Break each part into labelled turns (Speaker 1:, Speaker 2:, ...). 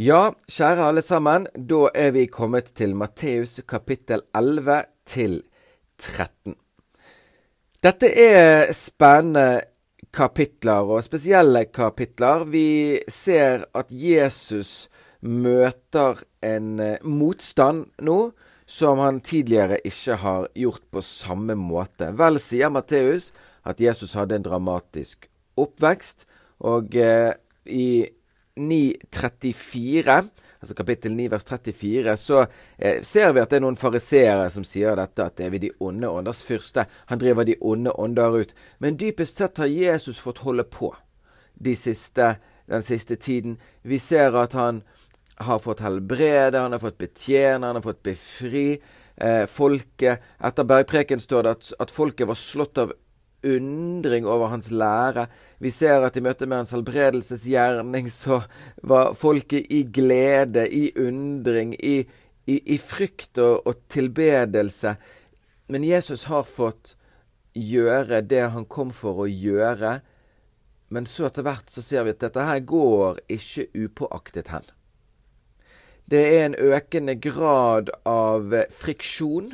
Speaker 1: Ja, kjære alle sammen, da er vi kommet til Matteus kapittel 11 til 13. Dette er spennende kapitler, og spesielle kapitler. Vi ser at Jesus møter en eh, motstand nå som han tidligere ikke har gjort på samme måte. Vel sier Matteus at Jesus hadde en dramatisk oppvekst, og eh, i 9.34, altså kapittel 9 vers 34, så eh, ser vi at det er noen fariseere som sier dette, at det er vi de onde ånders fyrste. Han driver de onde ånder ut. Men dypest sett har Jesus fått holde på de siste, den siste tiden. Vi ser at han har fått helbrede, han har fått betjene, han har fått befri eh, folket. Etter bergpreken står det at, at folket var slått av undring over hans lære. Vi ser at i møte med hans helbredelsesgjerning så var folket i glede, i undring, i, i, i frykt og, og, tilbedelse. Men Jesus har fått gjøre det han kom for å gjøre. Men så etter hvert så ser vi at dette her går ikke upåaktet hen. Det er en økende grad av friksjon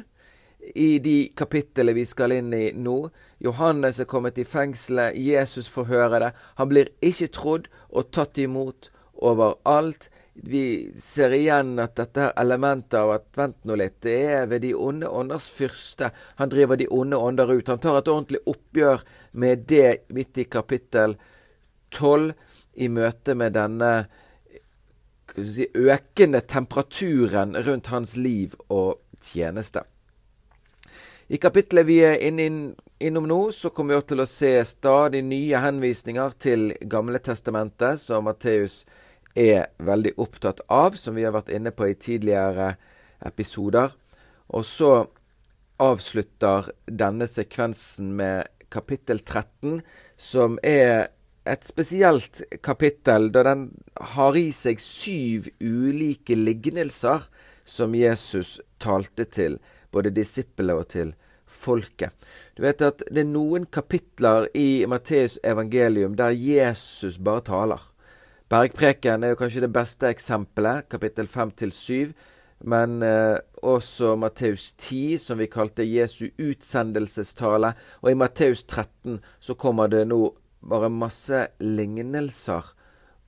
Speaker 1: i de kapitlene vi skal inn i nå. Johannes er kommet i fengselet, Jesus får høre det. Han blir ikke trodd og tatt imot overalt. Vi ser igjen at dette elementet av at vent nå litt, det er ved de onde ånders fyrste. Han driver de onde ånder ut. Han tar et ordentlig oppgjør med det midt i kapittel tolv, i møte med denne si, økende temperaturen rundt hans liv og tjeneste. I kapittelet vi er inne innom nå, så kommer vi til å se stadig nye henvisninger til Gamle testamentet, som Matteus er veldig opptatt av, som vi har vært inne på i tidligere episoder. Og så avslutter denne sekvensen med kapittel 13, som er et spesielt kapittel, da den har i seg syv ulike lignelser som Jesus talte til både disiplene og til folket. Du vet at det er noen kapitler i Matteus evangelium der Jesus bare taler. Bergpreken er jo kanskje det beste eksempelet, kapittel 5 til 7. Men eh, også Matteus 10, som vi kalte Jesu utsendelsestale. Og i Matteus 13 så kommer det nå bare masse lignelser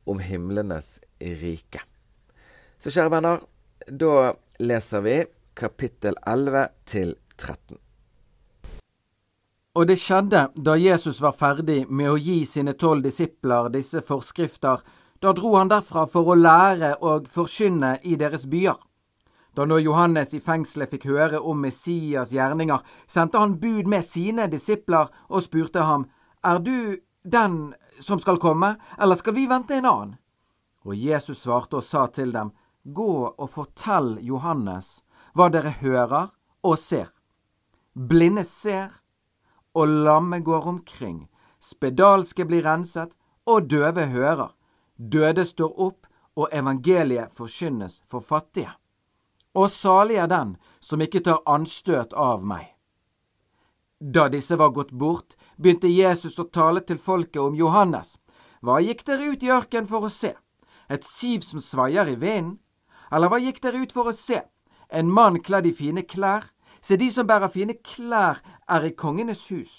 Speaker 1: om himlenes rike. Så kjære venner, da leser vi kapittel 11 til 13.
Speaker 2: Og det skjedde da Jesus var ferdig med å gi sine tolv disipler disse forskrifter, da dro han derfra for å lære og forkynne i deres byer. Da nå Johannes i fengselet fikk høre om Messias gjerninger, sendte han bud med sine disipler og spurte ham, Er du den som skal komme, eller skal vi vente en annen? Og Jesus svarte og sa til dem, Gå og fortell Johannes hva dere hører og ser. Blinde ser, og lamme går omkring, spedalske blir renset, og døve hører. Døde står opp, og evangeliet forkynnes for fattige. Og salig er den som ikke tar anstøt av meg. Da disse var gått bort, begynte Jesus å tale til folket om Johannes. Hva gikk dere ut i ørkenen for å se? Et siv som svaier i vinden? Eller hva gikk dere ut for å se? En mann kledd i fine klær? Se, de som bærer fine klær, er i kongenes hus.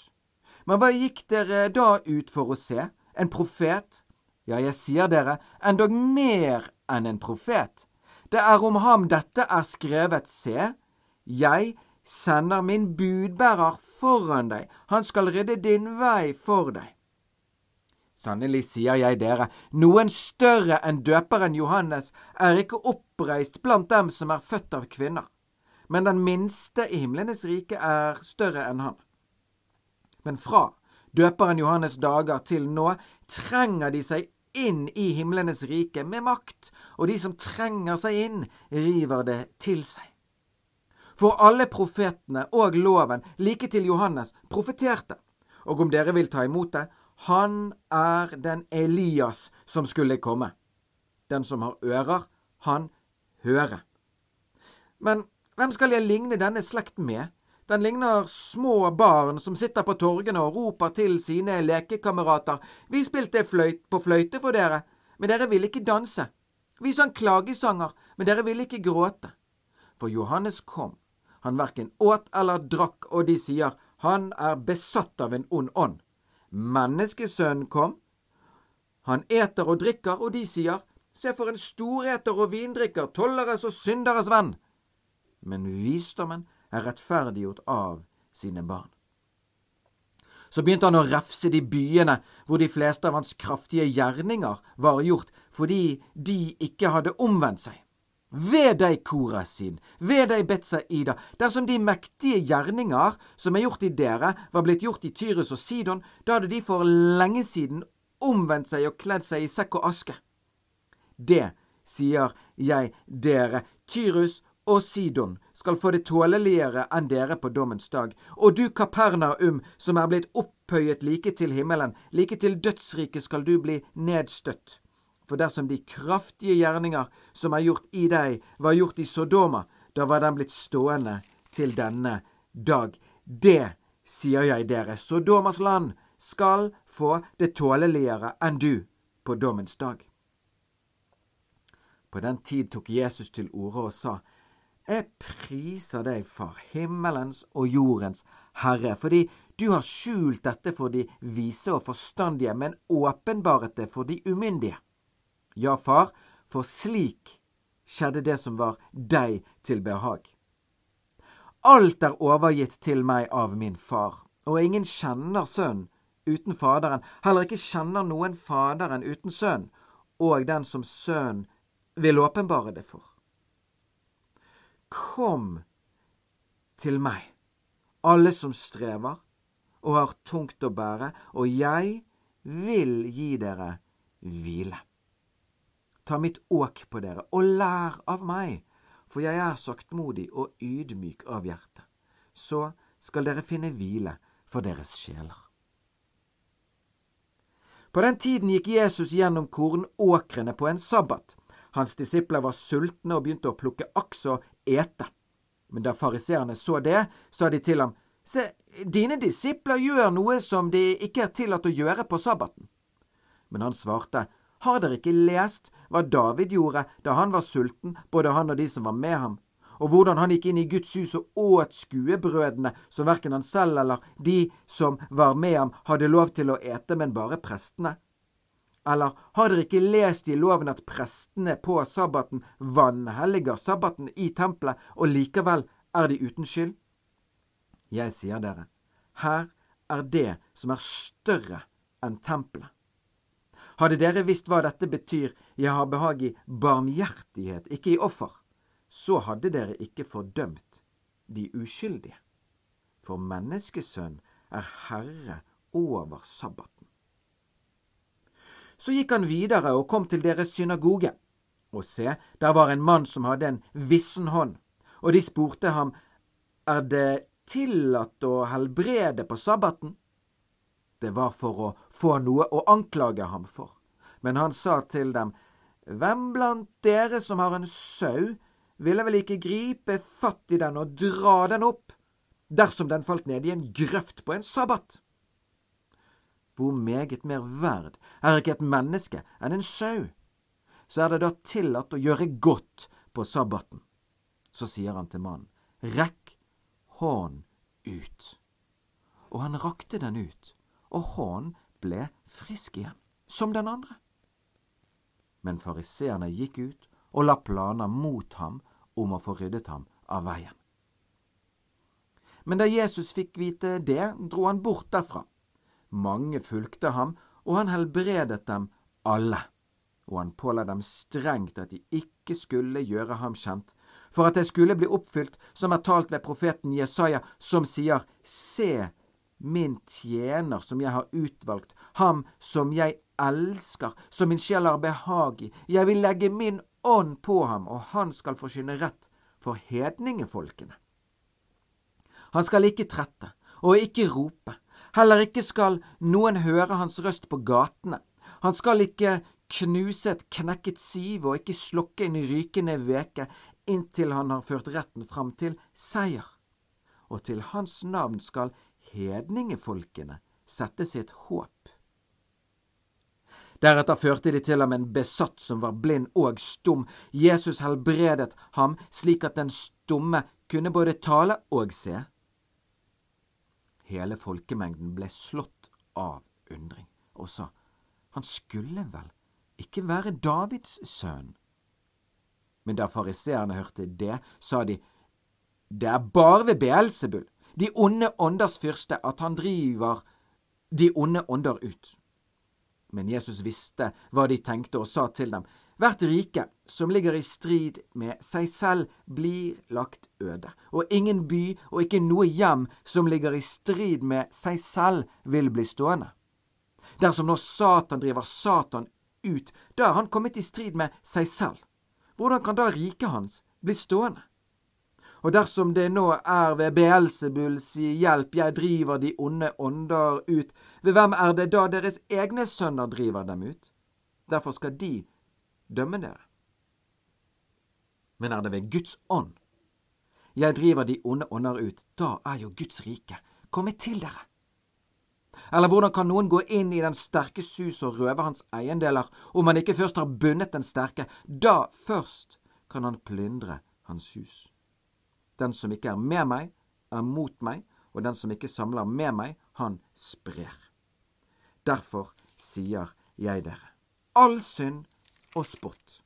Speaker 2: Men hva gikk dere da ut for å se? En profet? Ja, jeg sier dere, endog mer enn en profet. Det er om ham dette er skrevet, se, jeg sender min budbærer foran deg, han skal rydde din vei for deg. Sannelig sier jeg dere, noen større enn døperen Johannes er ikke oppreist blant dem som er født av kvinner, men den minste i himlenes rike er større enn han. Men fra døperen Johannes dager til nå trenger de seg inn i himlenes rike med makt, og de som trenger seg inn, river det til seg. For alle profetene og loven, like til Johannes, profeterte, og om dere vil ta imot det, han er den Elias som skulle komme. Den som har ører, han hører. Men hvem skal jeg ligne denne slekten med? Den ligner små barn som sitter på torgene og roper til sine lekekamerater. Vi spilte fløyt på fløyte for dere, men dere ville ikke danse. Vi sang klagesanger, men dere ville ikke gråte. For Johannes kom. Han verken åt eller drakk, og de sier, han er besatt av en ond ånd. Menneskesønnen kom. Han eter og drikker, og de sier, se for en storeter og vindrikker, tolleres og synderes venn. Men visdommen er rettferdiggjort av sine barn. Så begynte han å refse de byene hvor de fleste av hans kraftige gjerninger var gjort fordi de ikke hadde omvendt seg. Ved deg, Korasin, ved deg, Betzaida, dersom de mektige gjerninger som er gjort i dere, var blitt gjort i Tyrus og Sidon, da hadde de for lenge siden omvendt seg og kledd seg i sekk og aske. Det sier jeg dere, Tyrus og Sidon skal få det tåleligere enn dere på dommens dag. Og du Kapernaum, som er blitt opphøyet like til himmelen, like til dødsriket skal du bli nedstøtt. For dersom de kraftige gjerninger som er gjort i deg, var gjort i Sodoma, da var den blitt stående til denne dag. Det sier jeg dere, Sodomas land skal få det tåleligere enn du på dommens dag. På den tid tok Jesus til orde og sa, Jeg priser deg, Far, himmelens og jordens Herre, fordi du har skjult dette for de vise og forstandige, men åpenbaret det for de umyndige. Ja, far, for slik skjedde det som var deg til behag. Alt er overgitt til meg av min far, og ingen kjenner sønnen uten Faderen, heller ikke kjenner noen Faderen uten Sønnen, og den som Sønnen vil åpenbare det for. Kom til meg, alle som strever og har tungt å bære, og jeg vil gi dere hvile. Ta mitt åk på dere, og lær av meg, for jeg er saktmodig og ydmyk av hjerte. Så skal dere finne hvile for deres sjeler. På den tiden gikk Jesus gjennom kornåkrene på en sabbat. Hans disipler var sultne og begynte å plukke aks og ete. Men da fariseerne så det, sa de til ham, Se, dine disipler gjør noe som de ikke er tillatt å gjøre på sabbaten. Men han svarte, Har dere ikke lest hva David gjorde da han var sulten, både han og de som var med ham? og hvordan han gikk inn i Guds hus og åt skuebrødene som verken han selv eller de som var med ham, hadde lov til å ete, men bare prestene? Eller har dere ikke lest i loven at prestene på sabbaten vanhelliger sabbaten i tempelet, og likevel er de uten skyld? Jeg sier dere, her er det som er større enn tempelet. Hadde dere visst hva dette betyr, jeg har behag i barmhjertighet, ikke i offer, så hadde dere ikke fordømt de uskyldige. For menneskesønn er herre over sabbaten. Så gikk han videre og kom til deres synagoge. Og se, der var en mann som hadde en vissen hånd, og de spurte ham, er det tillatt å helbrede på sabbaten? Det var for å få noe å anklage ham for. Men han sa til dem, Hvem blant dere som har en sau, ville vel ikke gripe fatt i den og dra den opp dersom den falt ned i en grøft på en sabbat? Hvor meget mer verd er ikke et menneske enn en sau? Så er det da tillatt å gjøre godt på sabbaten. Så sier han til mannen, rekk hånden ut. Og han rakte den ut, og hånden ble frisk igjen, som den andre. Men fariseerne gikk ut og la planer mot ham om å få ryddet ham av veien. Men da Jesus fikk vite det, dro han bort derfra. Mange fulgte ham, og han helbredet dem alle. Og han påla dem strengt at de ikke skulle gjøre ham kjent, for at det skulle bli oppfylt som er talt ved profeten Jesaja, som sier, Se min tjener som jeg har utvalgt, ham som jeg elsker, som min sjel har behag i, jeg vil legge min ånd på ham, og han skal forkynne rett for hedningefolkene. Han skal ikke trette og ikke rope, heller ikke skal noen høre hans røst på gatene. Han skal ikke knuse et knekket siv og ikke slokke en rykende veke inntil han har ført retten fram til seier. Og til hans navn skal hedningefolkene sette sitt håp. Deretter førte de til ham en besatt som var blind og stum. Jesus helbredet ham slik at den stumme kunne både tale og se. Hele folkemengden ble slått av undring og sa, han skulle vel ikke være Davids sønn? Men da fariseerne hørte det, sa de, det er bare ved Beelzebul, de onde ånders fyrste, at han driver de onde ånder ut. Men Jesus visste hva de tenkte, og sa til dem, Hvert rike som ligger i strid med seg selv, blir lagt øde, og ingen by og ikke noe hjem som ligger i strid med seg selv, vil bli stående. Dersom nå Satan driver Satan ut, da er han kommet i strid med seg selv. Hvordan kan da riket hans bli stående? Og dersom det nå er ved Beelsebuls hjelp jeg driver de onde ånder ut, ved hvem er det da deres egne sønner driver dem ut? Derfor skal de dømme dere. Men er det ved Guds ånd jeg driver de onde ånder ut, da er jo Guds rike kommet til dere. Eller hvordan kan noen gå inn i den sterke sus og røve hans eiendeler om han ikke først har bundet den sterke? Da først kan han plyndre hans hus. Den som ikke er med meg, er mot meg, og den som ikke samler med meg, han sprer. Derfor sier jeg dere, all synd og spott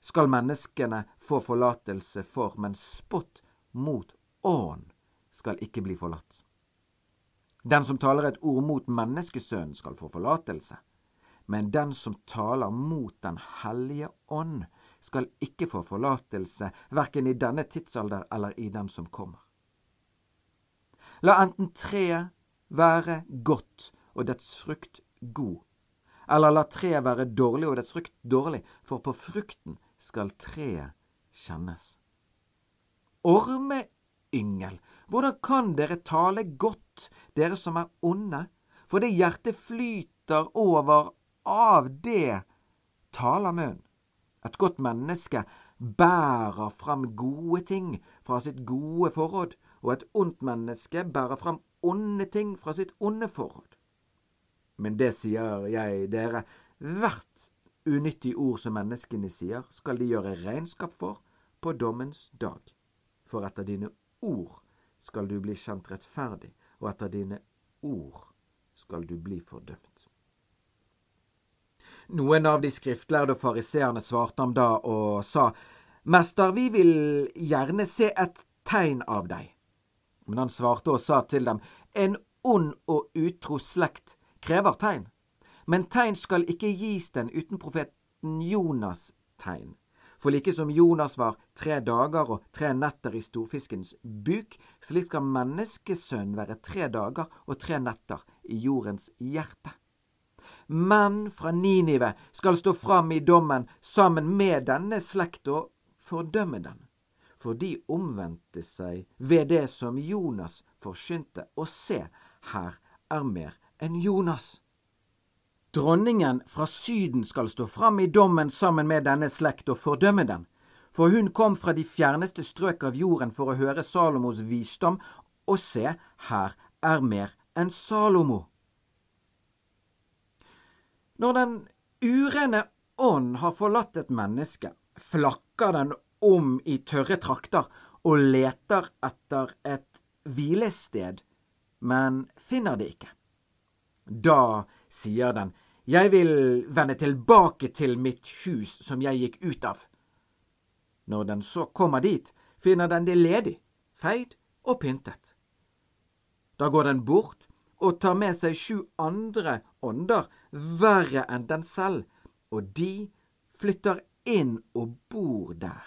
Speaker 2: skal menneskene få forlatelse for, men spott mot ånd skal ikke bli forlatt. Den som taler et ord mot menneskesønnen, skal få forlatelse, men den som taler mot Den hellige ånd, skal ikke få forlatelse, verken i denne tidsalder eller i den som kommer. La enten treet være godt og dets frukt god, eller la treet være dårlig og dets frukt dårlig, for på frukten skal treet kjennes. Ormeyngel, hvordan kan dere tale godt, dere som er onde? For det hjertet flyter over av det taler munnen. Et godt menneske bærer fram gode ting fra sitt gode forråd, og et ondt menneske bærer fram onde ting fra sitt onde forråd. Men det sier jeg dere, hvert unyttig ord som menneskene sier, skal de gjøre regnskap for på dommens dag. For etter dine ord skal du bli kjent rettferdig, og etter dine ord skal du bli fordømt. Noen av de skriftlærde og fariseerne svarte ham da og sa, Mester, vi vil gjerne se et tegn av deg. Men han svarte og sa til dem, En ond og utro slekt krever tegn, men tegn skal ikke gis den uten profeten Jonas' tegn. For like som Jonas var tre dager og tre netter i storfiskens buk, slik skal menneskesønnen være tre dager og tre netter i jordens hjerte. Menn fra Ninive skal stå fram i dommen sammen med denne slekt og fordømme den, for de omvendte seg ved det som Jonas forkynte, og se, her er mer enn Jonas. Dronningen fra Syden skal stå fram i dommen sammen med denne slekt og fordømme den, for hun kom fra de fjerneste strøk av jorden for å høre Salomos visdom, og se, her er mer enn Salomo. Når den urene ånd har forlatt et menneske, flakker den om i tørre trakter og leter etter et hvilested, men finner det ikke. Da sier den, Jeg vil vende tilbake til mitt hus som jeg gikk ut av. Når den så kommer dit, finner den det ledig, feid og pyntet. Da går den bort og tar med seg sju andre ånder verre enn den selv, og de flytter inn og bor der.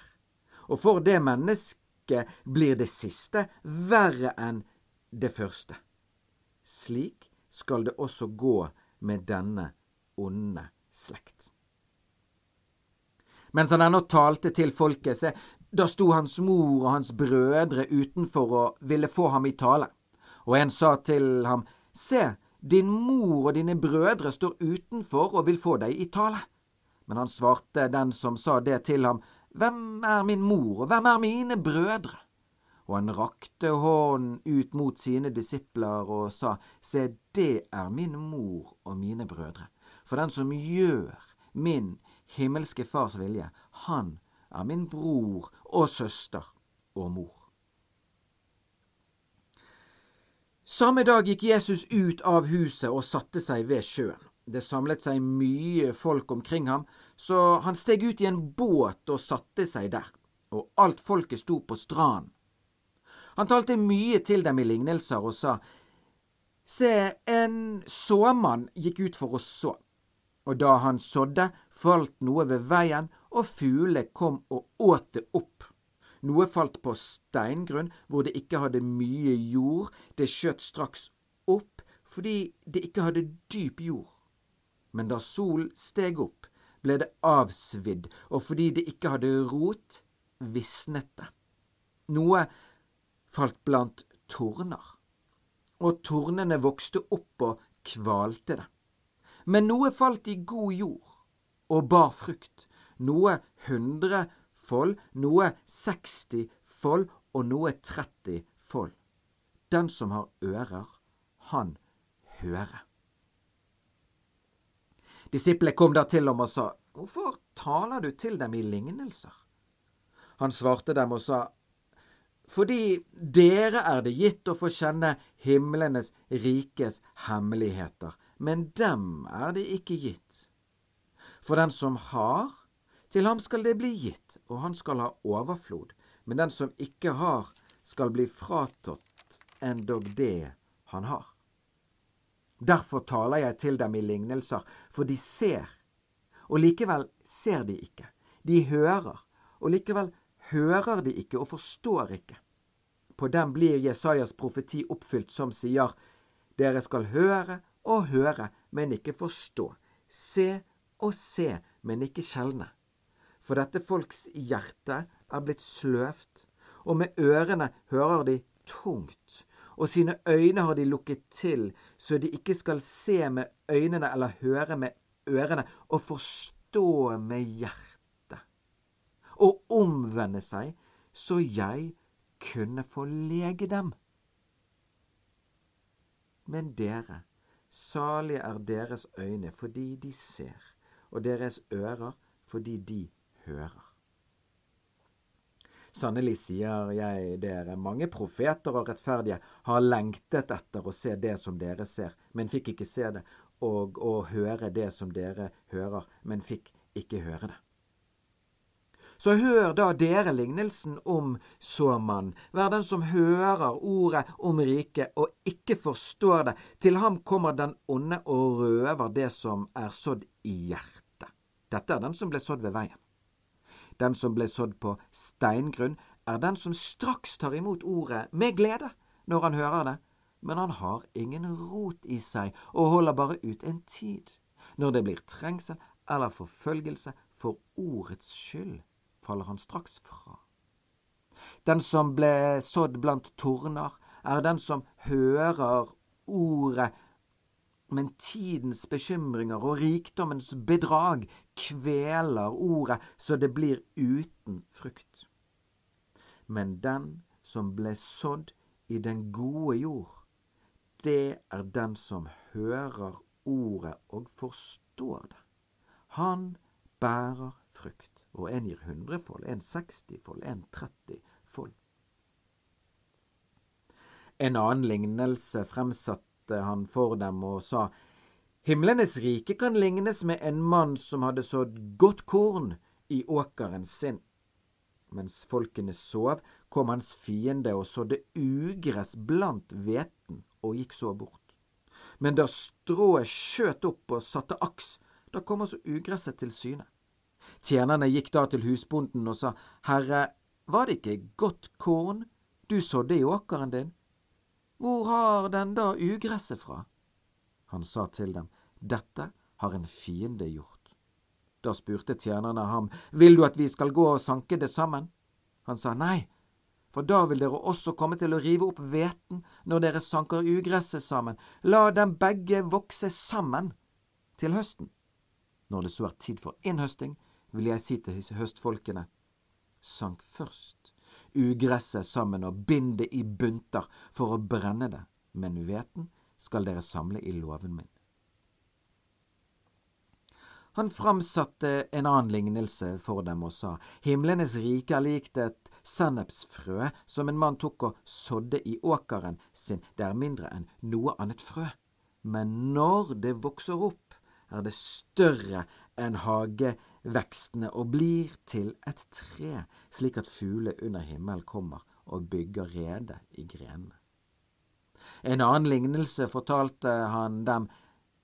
Speaker 2: Og for det mennesket blir det siste verre enn det første. Slik skal det også gå med denne onde slekt. Mens han ennå talte til folket, se, da sto hans mor og hans brødre utenfor og ville få ham i tale. Og en sa til ham, Se, din mor og dine brødre står utenfor og vil få deg i tale. Men han svarte den som sa det til ham, Hvem er min mor, og hvem er mine brødre? Og han rakte hånden ut mot sine disipler og sa, Se, det er min mor og mine brødre. For den som gjør min himmelske Fars vilje, han er min bror og søster og mor. Samme dag gikk Jesus ut av huset og satte seg ved sjøen. Det samlet seg mye folk omkring ham, så han steg ut i en båt og satte seg der, og alt folket sto på stranden. Han talte mye til dem i lignelser og sa, Se, en såmann gikk ut for å så, og da han sådde, falt noe ved veien, og fuglene kom og åt det opp. Noe falt på steingrunn hvor det ikke hadde mye jord, det skjøt straks opp fordi det ikke hadde dyp jord. Men da sol steg opp, ble det avsvidd, og fordi det ikke hadde rot, visnet det. Noe falt blant torner, og tornene vokste opp og kvalte det. Men noe falt i god jord og bar frukt, noe hundre fold, noe seksti fold og noe tretti fold. Den som har ører, han hører. Disiplene kom da til ham og sa, Hvorfor taler du til dem i lignelser? Han svarte dem og sa, Fordi dere er det gitt å få kjenne himlenes rikes hemmeligheter, men dem er det ikke gitt. For den som har, til ham skal det bli gitt, og han skal ha overflod, men den som ikke har, skal bli fratatt endog det han har. Derfor taler jeg til dem i lignelser, for de ser, og likevel ser de ikke. De hører, og likevel hører de ikke og forstår ikke. På dem blir Jesajas profeti oppfylt som sier, Dere skal høre og høre, men ikke forstå. Se og se, men ikke skjelne. For dette folks hjerte er blitt sløvt, og med ørene hører de tungt, og sine øyne har de lukket til, så de ikke skal se med øynene eller høre med ørene og forstå med hjertet, og omvende seg, så jeg kunne få lege dem. Men dere, salige er deres øyne fordi de ser, og deres ører fordi de hører. Sannelig sier jeg dere, mange profeter og rettferdige har lengtet etter å se det som dere ser, men fikk ikke se det, og å høre det som dere hører, men fikk ikke høre det. Så hør da dere lignelsen om såmannen. Vær den som hører ordet om riket og ikke forstår det. Til ham kommer den onde og røver det som er sådd i hjertet. Dette er den som ble sådd ved veien. Den som ble sådd på steingrunn, er den som straks tar imot ordet med glede når han hører det, men han har ingen rot i seg og holder bare ut en tid. Når det blir trengsel eller forfølgelse for ordets skyld, faller han straks fra. Den som ble sådd blant torner, er den som hører ordet men tidens bekymringer og rikdommens bedrag kveler ordet så det blir uten frukt. Men den som ble sådd i den gode jord, det er den som hører ordet og forstår det. Han bærer frukt, og en gir hundrefold, en sekstifold, en trettifold. En annen lignelse fremsatte han for dem og sa, Himlenes rike kan lignes med en mann som hadde sådd godt korn i åkeren sin. Mens folkene sov, kom hans fiende og sådde ugress blant hveten og gikk så bort. Men da strået skjøt opp og satte aks, da kom altså ugresset til syne. Tjenerne gikk da til husbonden og sa, Herre, var det ikke godt korn du sådde i åkeren din? Hvor har den da ugresset fra? Han sa til dem, Dette har en fiende gjort. Da spurte tjenerne ham, Vil du at vi skal gå og sanke det sammen? Han sa nei, for da vil dere også komme til å rive opp hveten når dere sanker ugresset sammen. La dem begge vokse sammen til høsten. Når det så er tid for innhøsting, vil jeg si til høstfolkene, sank først ugresset sammen og bind det i bunter for å brenne det, men hveten skal dere samle i låven min. Han framsatte en annen lignelse for dem og sa, Himlenes rike er likt et sennepsfrø som en mann tok og sådde i åkeren sin, det er mindre enn noe annet frø. Men når det vokser opp, er det større enn hagevekstene og blir til et tre, slik at fugler under himmelen kommer og bygger rede i grenene. En annen lignelse fortalte han dem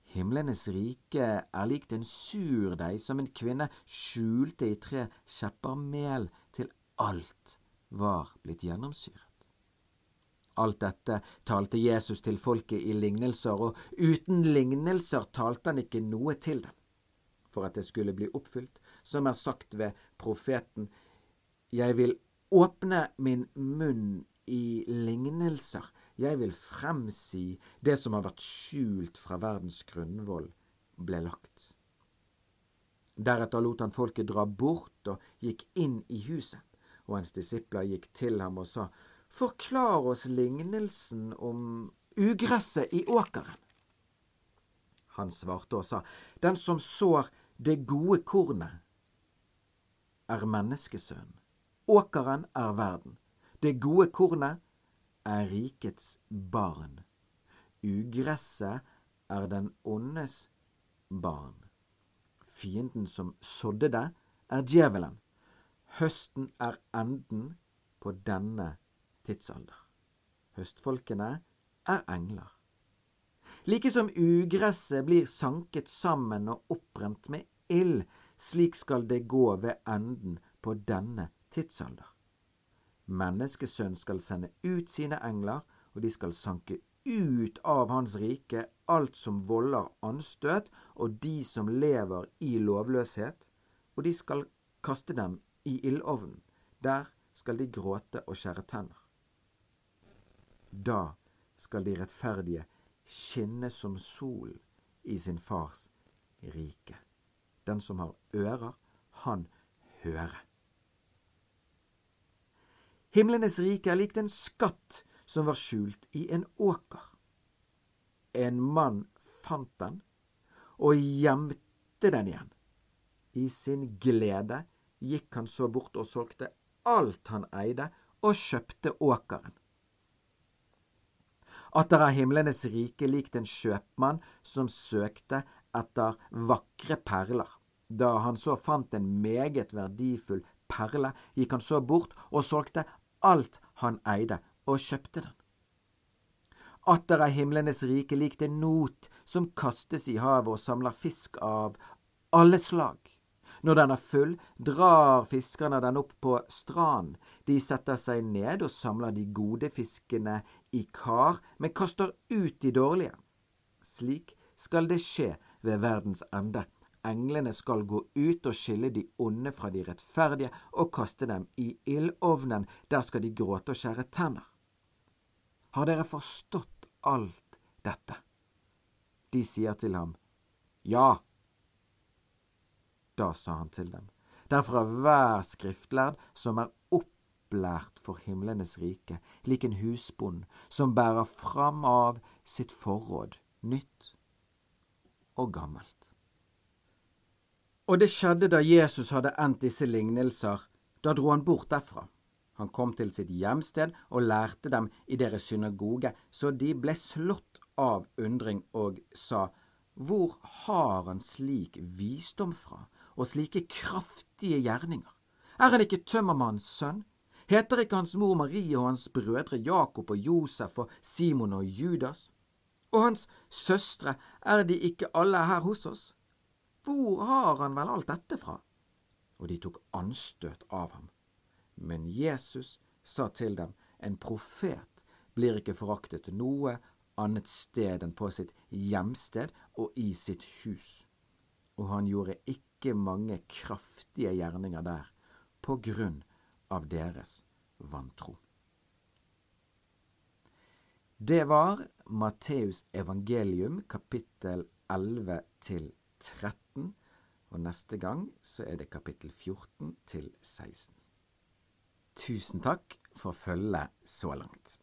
Speaker 2: Himlenes rike er likt en surdeig som en kvinne skjulte i tre kjepper mel til alt var blitt gjennomsyret. Alt dette talte Jesus til folket i lignelser, og uten lignelser talte han ikke noe til dem. For at det skulle bli oppfylt, som er sagt ved profeten, jeg vil åpne min munn i lignelser, jeg vil fremsi det som har vært skjult fra verdens grunnvoll, ble lagt. Deretter lot han folket dra bort og gikk inn i huset, og hans disipler gikk til ham og sa, Forklar oss lignelsen om ugresset i åkeren. Han svarte og sa, Den som sår det gode kornet, er menneskesønnen. Åkeren er verden. Det gode kornet er rikets barn. Ugresset er den åndes barn. Fienden som sådde det, er djevelen. Høsten er enden på denne tidsalder. Høstfolkene er engler. Like som ugresset blir sanket sammen og opprent med ild, slik skal det gå ved enden på denne tidsalder. Menneskesønn skal sende ut sine engler, og de skal sanke ut av hans rike alt som volder anstøt, og de som lever i lovløshet, og de skal kaste dem i ildovnen. Der skal de gråte og skjære tenner. Da skal de rettferdige skinne som sol i sin fars rike. Den som har ører, han hører. Himlenes rike er likt en skatt som var skjult i en åker. En mann fant den og gjemte den igjen. I sin glede gikk han så bort og solgte alt han eide, og kjøpte åkeren. Atter er himlenes rike likt en kjøpmann som søkte etter vakre perler. Da han så fant en meget verdifull perle, gikk han så bort og solgte alt han eide, og kjøpte den. Atter er himlenes rike likt en not som kastes i havet og samler fisk av alle slag. Når den er full, drar fiskerne den opp på stranden. De setter seg ned og samler de gode fiskene i kar, men kaster ut de dårlige. Slik skal det skje ved verdens ende. Englene skal gå ut og skille de onde fra de rettferdige og kaste dem i ildovnen. Der skal de gråte og skjære tenner. Har dere forstått alt dette? De sier til ham, Ja. Da sa han til dem, Derfor er hver skriftlærd som er opplært for himlenes rike, lik en husbond som bærer fram av sitt forråd, nytt og gammelt. Og det skjedde da Jesus hadde endt disse lignelser. Da dro han bort derfra. Han kom til sitt hjemsted og lærte dem i deres synagoge, så de ble slått av undring og sa, Hvor har han slik visdom fra, og slike kraftige gjerninger? Er han ikke tømmermannens sønn? Heter ikke hans mor Marie og hans brødre Jakob og Josef og Simon og Judas? Og hans søstre, er de ikke alle her hos oss? Hvor har han vel alt dette fra? Og de tok anstøt av ham. Men Jesus sa til dem, en profet blir ikke foraktet noe annet sted enn på sitt hjemsted og i sitt hus. Og han gjorde ikke mange kraftige gjerninger der på grunn av deres vantro. Det var Matteus evangelium kapittel 11 til 13, og neste gang så er det kapittel 14 til 16. Tusen takk for følget så langt.